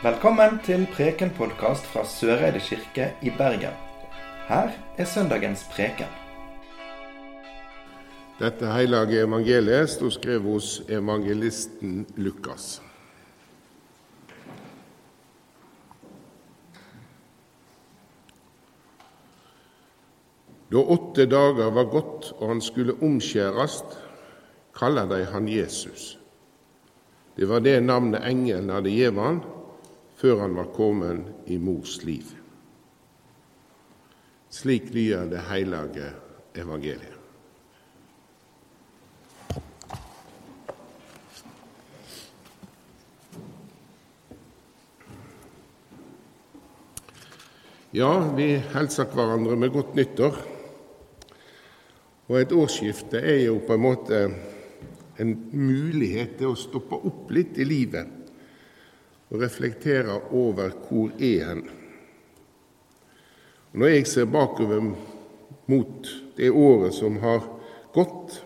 Velkommen til Preken-podkast fra Søreide kirke i Bergen. Her er søndagens preken. Dette hellige evangeliet sto skrevet hos evangelisten Lukas. Da åtte dager var gått og han skulle omskjæres, kaller de han Jesus. Det var det navnet engelen hadde gitt han før han var kommet i mors liv. Slik lyder det hellige evangeliet. Ja, vi hilser hverandre med godt nyttår. Og et årsskifte er jo på en måte en mulighet til å stoppe opp litt i livet og reflekterer over hvor er hen. Og når jeg ser bakover mot det året som har gått,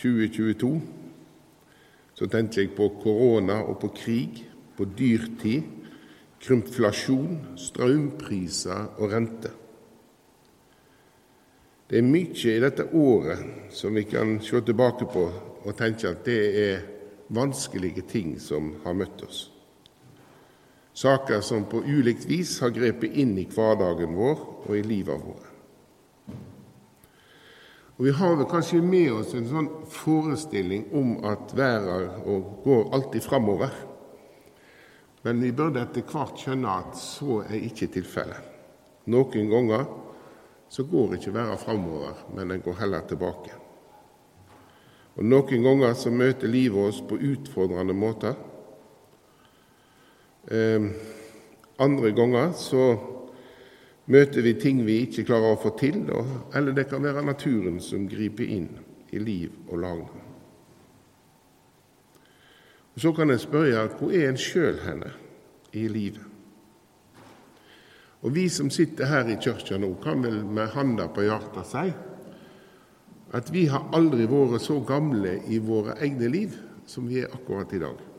2022, så tenker jeg på korona og på krig, på dyrtid, krympflasjon, strømpriser og rente. Det er mye i dette året som vi kan se tilbake på og tenke at det er vanskelige ting som har møtt oss. Saker som på ulikt vis har grepet inn i hverdagen vår og i livet vårt. Og Vi har vel kanskje med oss en sånn forestilling om at verden går alltid framover. Men vi burde etter hvert skjønne at så er ikke tilfellet. Noen ganger så går ikke verden framover, men den går heller tilbake. Og Noen ganger så møter livet oss på utfordrende måter. Eh, andre ganger så møter vi ting vi ikke klarer å få til, eller det kan være naturen som griper inn i liv og lag. Så kan en spørre hvor er en sjøl henne i livet? Og Vi som sitter her i kirka nå, kan vel med handa på hjertet si at vi har aldri vært så gamle i våre egne liv som vi er akkurat i dag.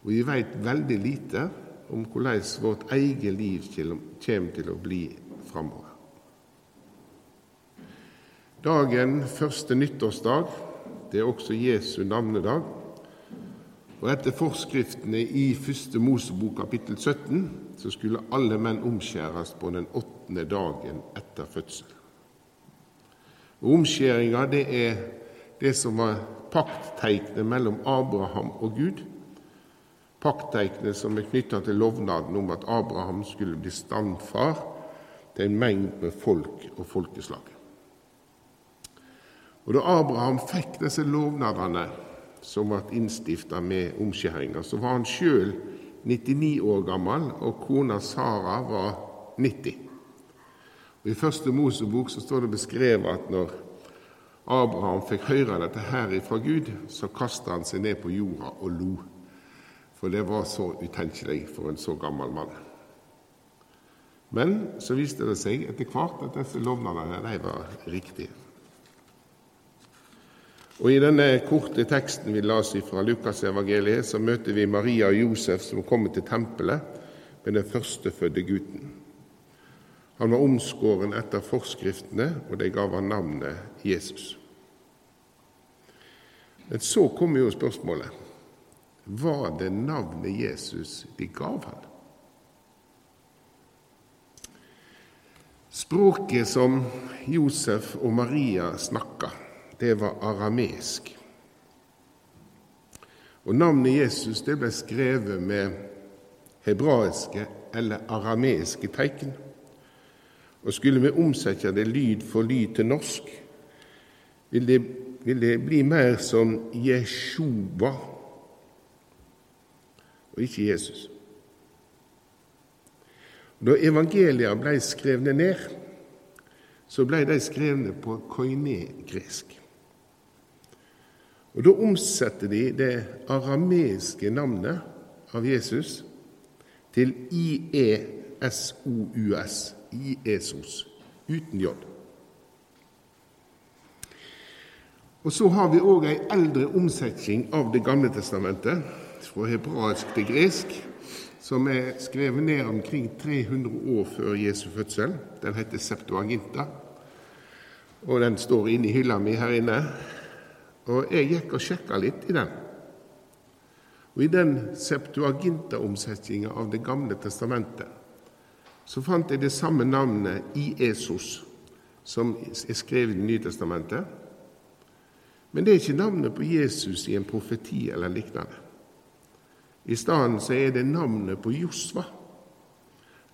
Og vi veit veldig lite om hvordan vårt eget liv kommer til å bli framover. Dagen første nyttårsdag det er også Jesu navnedag. Og Etter forskriftene i første Mosebok kapittel 17 så skulle alle menn omskjæres på den åttende dagen etter fødsel. Og Omskjæringa det er det som var paktteiknet mellom Abraham og Gud paktteiknet som er knytta til lovnaden om at Abraham skulle bli standfar til en mengd med folk og folkeslag. Og Da Abraham fikk disse lovnadene som ble innstifta med omskjæringa, så var han sjøl 99 år gammel, og kona Sara var 90. Og I første Mosebok så står det beskrevet at når Abraham fikk høre dette her ifra Gud, så kasta han seg ned på jorda og lo. For det var så utenkelig for en så gammel mann. Men så viste det seg etter hvert at disse lovnadene de var riktige. Og I denne korte teksten vi las fra Lukasevangeliet, så møter vi Maria og Josef som kommer til tempelet med den førstefødte gutten. Han var omskåren etter forskriftene, og de gav han navnet Jesus. Men så kommer jo spørsmålet var det navnet Jesus de gav ham. Språket som Josef og Maria snakka, det var aramesk. Og Navnet Jesus det ble skrevet med hebraiske eller arameiske tegn. Og Skulle vi omsette det lyd for lyd til norsk, vil det, vil det bli mer som Jeshuba og ikke Jesus. Da evangeliene ble skrevne ned, så ble de skrevne på koiné-gresk. Og Da omsetter de det arameiske navnet av Jesus til IESOUS, IESOS, uten J. Og Så har vi òg ei eldre omsetning av Det gamle testamentet, fra hebraisk til gresk, som er skrevet ned omkring 300 år før Jesu fødsel. Den heter Septuaginta, og den står inne i hylla mi her inne. Og jeg gikk og sjekka litt i den. Og I den Septuaginta-omsetninga av Det gamle testamentet så fant jeg det samme navnet i Esos som er skrevet i Det nye testamentet. Men det er ikke navnet på Jesus i en profeti eller lignende. I stedet så er det navnet på Josva,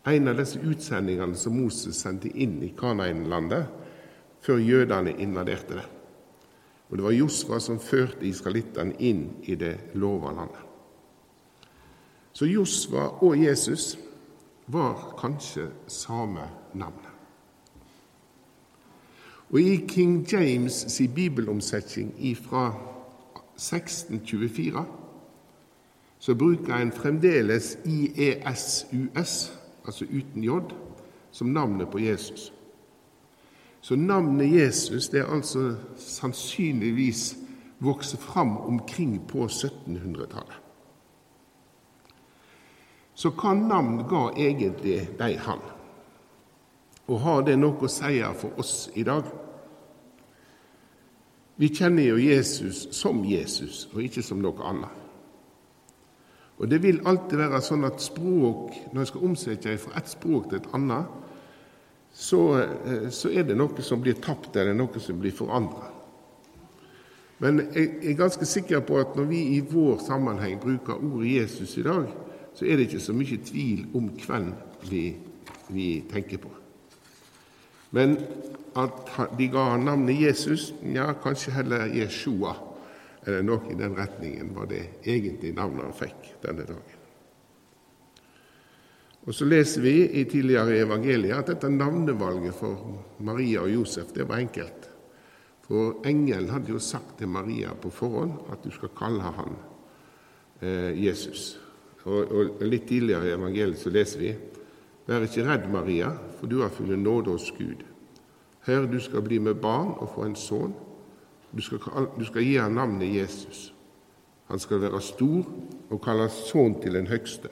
en av disse utsendingene som Moses sendte inn i Kanainlandet før jødene invaderte det. Og Det var Josva som førte israelittene inn i det lova landet. Så Josva og Jesus var kanskje samme navnet. Og I King James' si bibelomsetning fra 1624 så bruker en fremdeles IESUS, altså uten J, som navnet på Jesus. Så navnet Jesus det er altså sannsynligvis vokst fram omkring på 1700-tallet. Så hva navn ga egentlig de han? Og har det noe å si for oss i dag? Vi kjenner jo Jesus som Jesus, og ikke som noe annet. Og Det vil alltid være sånn at språk, når jeg skal omsette fra ett språk til et annet, så, eh, så, er det noe som blir tapt, eller noe som blir forandra. Men jeg er ganske sikker på at når vi i vår sammenheng bruker ordet Jesus i dag, så er det ikke så mye tvil om hvem vi, vi tenker på. Men at de ga navnet Jesus, ja, kanskje heller Jeshua eller noe i den retningen var det egentlig navnet han fikk denne dagen. Og Så leser vi i tidligere evangeliet at dette navnevalget for Maria og Josef det var enkelt. For engelen hadde jo sagt til Maria på forhånd at du skal kalle han eh, Jesus. Og, og, Litt tidligere i evangeliet så leser vi Vær ikke redd, Maria, for du har funnet nåde hos Gud. Hør, du skal bli med barn og få en sønn, du skal, du skal gi ham navnet Jesus. Han skal være stor og kalles sønn til den høgste.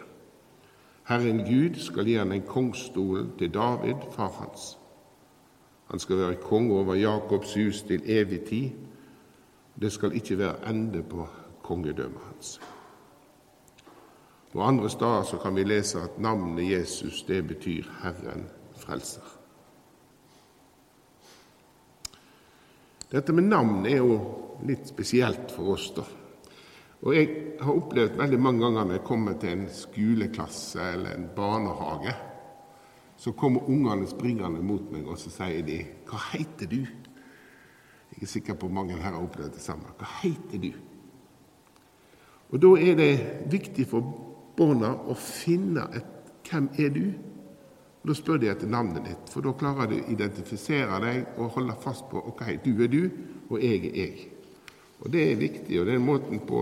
Herren Gud skal gi ham en kongsstol til David, far hans. Han skal være konge over Jakobs hus til evig tid. Det skal ikke være ende på kongedømmet hans. Og Andre steder så kan vi lese at navnet Jesus det betyr Herren frelser. Dette med navn er jo litt spesielt for oss, da. Og jeg har opplevd veldig mange ganger når jeg kommer til en skoleklasse eller en barnehage, så kommer ungene springende mot meg, og så sier de 'Hva heter du?' Jeg er sikker på mange her har opplevd det samme. 'Hva heter du?' Og Da er det viktig for barna å finne et 'Hvem er du?' Da spør de etter navnet ditt, for da klarer de å identifisere deg og holde fast på ok, du er du, og jeg er jeg. Og Det er viktig, og det er måten, på,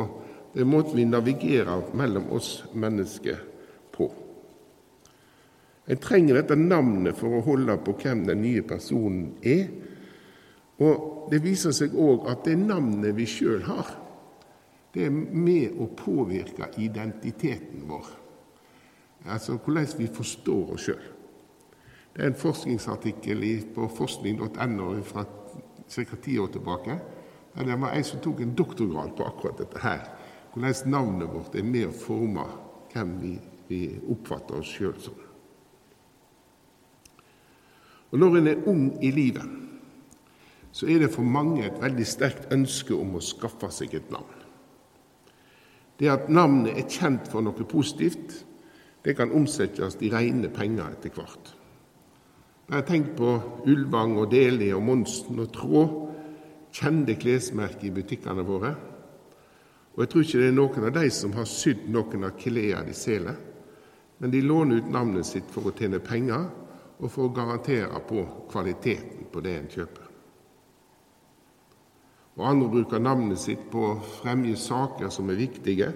det er måten vi navigerer mellom oss mennesker på. En trenger dette navnet for å holde på hvem den nye personen er. Og Det viser seg òg at det navnet vi sjøl har, det er med å påvirke identiteten vår. Altså hvordan vi forstår oss sjøl. Det er en forskningsartikkel på forskning.no fra ca. ti år tilbake. Der det var ei som tok en doktorgrad på akkurat dette her. Hvordan navnet vårt er med å forme hvem vi, vi oppfatter oss sjøl som. Og Når en er ung i livet, så er det for mange et veldig sterkt ønske om å skaffe seg et navn. Det at navnet er kjent for noe positivt, det kan omsettes i rene penger etter hvert. Jeg har tenkt på Ulvang og Deli og Monsen og Tråd, kjente klesmerker i butikkene våre. Og jeg tror ikke det er noen av de som har sydd noen av klærne de selger, men de låner ut navnet sitt for å tjene penger og for å garantere på kvaliteten på det en kjøper. Og andre bruker navnet sitt på å fremge saker som er viktige,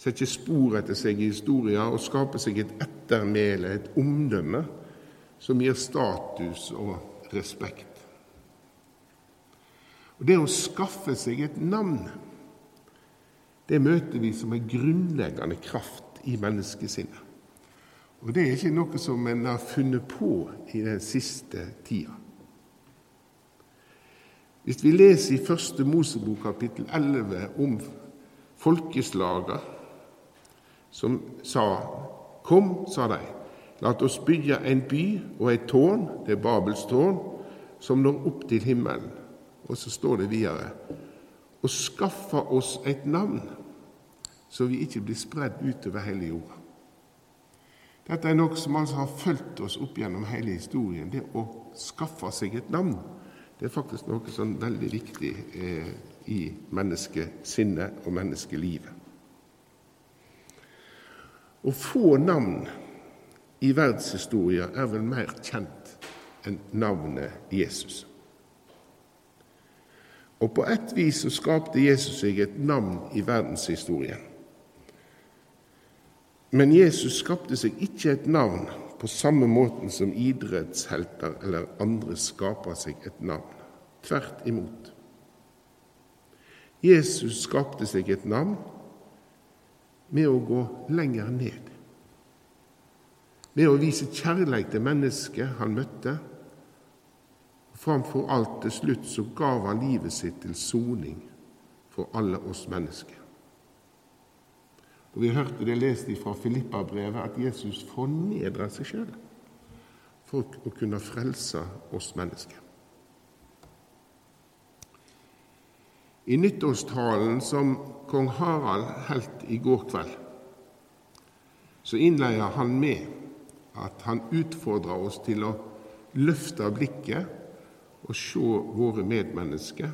setter spor etter seg i historier og skaper seg et ettermæle, et omdømme, som gir status og respekt. Og Det å skaffe seg et navn, det møter vi som en grunnleggende kraft i menneskesinnet. Og det er ikke noe som en har funnet på i den siste tida. Hvis vi leser i Første Mosebok kapittel 11 om folkeslager som sa Kom, sa de, la oss bygge en by og et tårn, det er Babels tårn, som når opp til himmelen. Og så står det videre og skaffe oss et navn, så vi ikke blir spredd utover hele jorda. Dette er noe som altså har fulgt oss opp gjennom hele historien, det å skaffe seg et navn. Det er faktisk noe sånn veldig viktig eh, i menneskesinnet og menneskelivet. Å få navn i verdenshistoria er vel mer kjent enn navnet Jesus. Og på ett vis så skapte Jesus seg et navn i verdenshistorien. Men Jesus skapte seg ikke et navn på samme måten som idrettshelter eller andre skaper seg et navn. Tvert imot. Jesus skapte seg et navn med å gå lenger ned. Med å vise kjærleik til mennesket han møtte. Framfor alt til slutt så gav han livet sitt til soning for alle oss mennesker. Og Vi hørte det lest fra Filippa-brevet at Jesus fornedra seg sjøl for å kunne frelse oss mennesker. I nyttårstalen som kong Harald holdt i går kveld, så innleier han med at han utfordrer oss til å løfte blikket og se våre medmennesker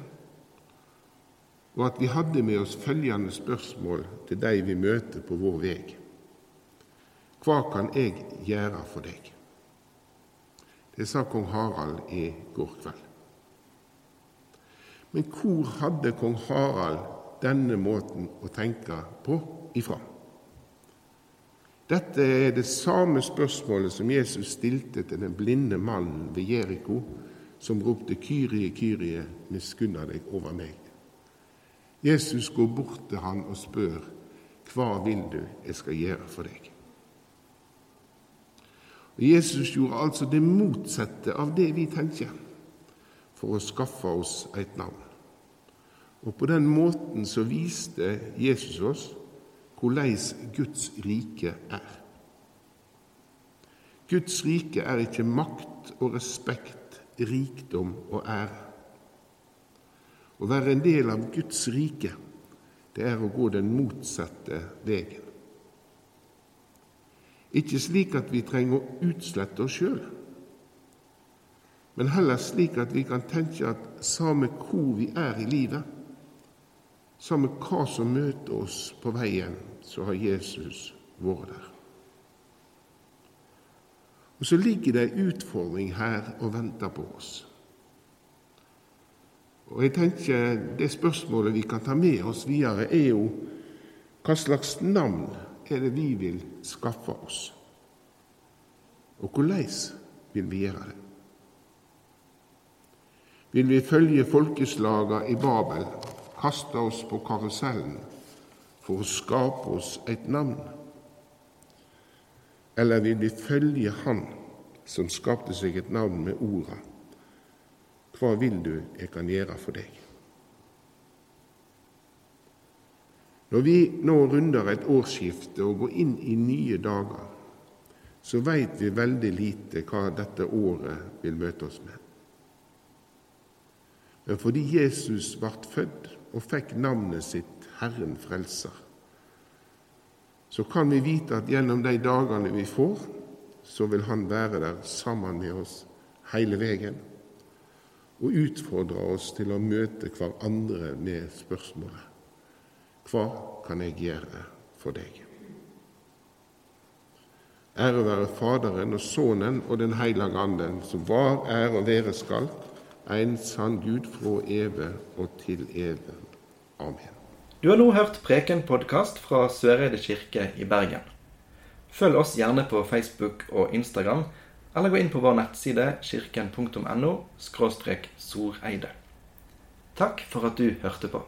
og at vi hadde med oss følgende spørsmål til de vi møter på vår vei. Hva kan jeg gjøre for deg? Det sa kong Harald i går kveld. Men hvor hadde kong Harald denne måten å tenke på ifra? Dette er det samme spørsmålet som Jesus stilte til den blinde mannen ved Jeriko, som ropte 'Kyrie, Kyrie, miskunna deg over meg'. Jesus går bort til han og spør, 'Hva vil du jeg skal gjøre for deg?' Og Jesus gjorde altså det motsatte av det vi tenker, for å skaffe oss et navn. Og på den måten så viste Jesus oss hvordan Guds rike er. Guds rike er ikke makt og respekt, rikdom og ære. Å være en del av Guds rike, det er å gå den motsatte veien. Ikke slik at vi trenger å utslette oss sjøl, men heller slik at vi kan tenke at samme hvor vi er i livet, samme hva som møter oss på veien, så har Jesus vært der. Og så ligger det ei utfordring her og venter på oss. Og jeg tenker Det spørsmålet vi kan ta med oss videre, er jo hva slags navn er det vi vil skaffe oss? Og hvordan vil vi gjøre det? Vil vi følge folkeslaga i Babel, kaste oss på karusellen for å skape oss et navn? Eller vil vi følge Han som skapte seg et navn med orda? Hva vil du jeg kan gjøre for deg? Når vi nå runder et årsskifte og går inn i nye dager, så veit vi veldig lite hva dette året vil møte oss med. Men fordi Jesus ble født og fikk navnet sitt Herren Frelser, så kan vi vite at gjennom de dagene vi får, så vil Han være der sammen med oss hele veien og utfordre oss til å møte hverandre med spørsmålet Hva kan jeg gjøre for deg? Ære være Faderen og Sønnen og Den hellige Anden, som var, er og være skal, en sann Gud fra evig og til evig. Amen. Du har nå hørt Preken-podkast fra Søreide kirke i Bergen. Følg oss gjerne på Facebook og Instagram eller gå inn på vår nettside kirken.no soreide. Takk for at du hørte på.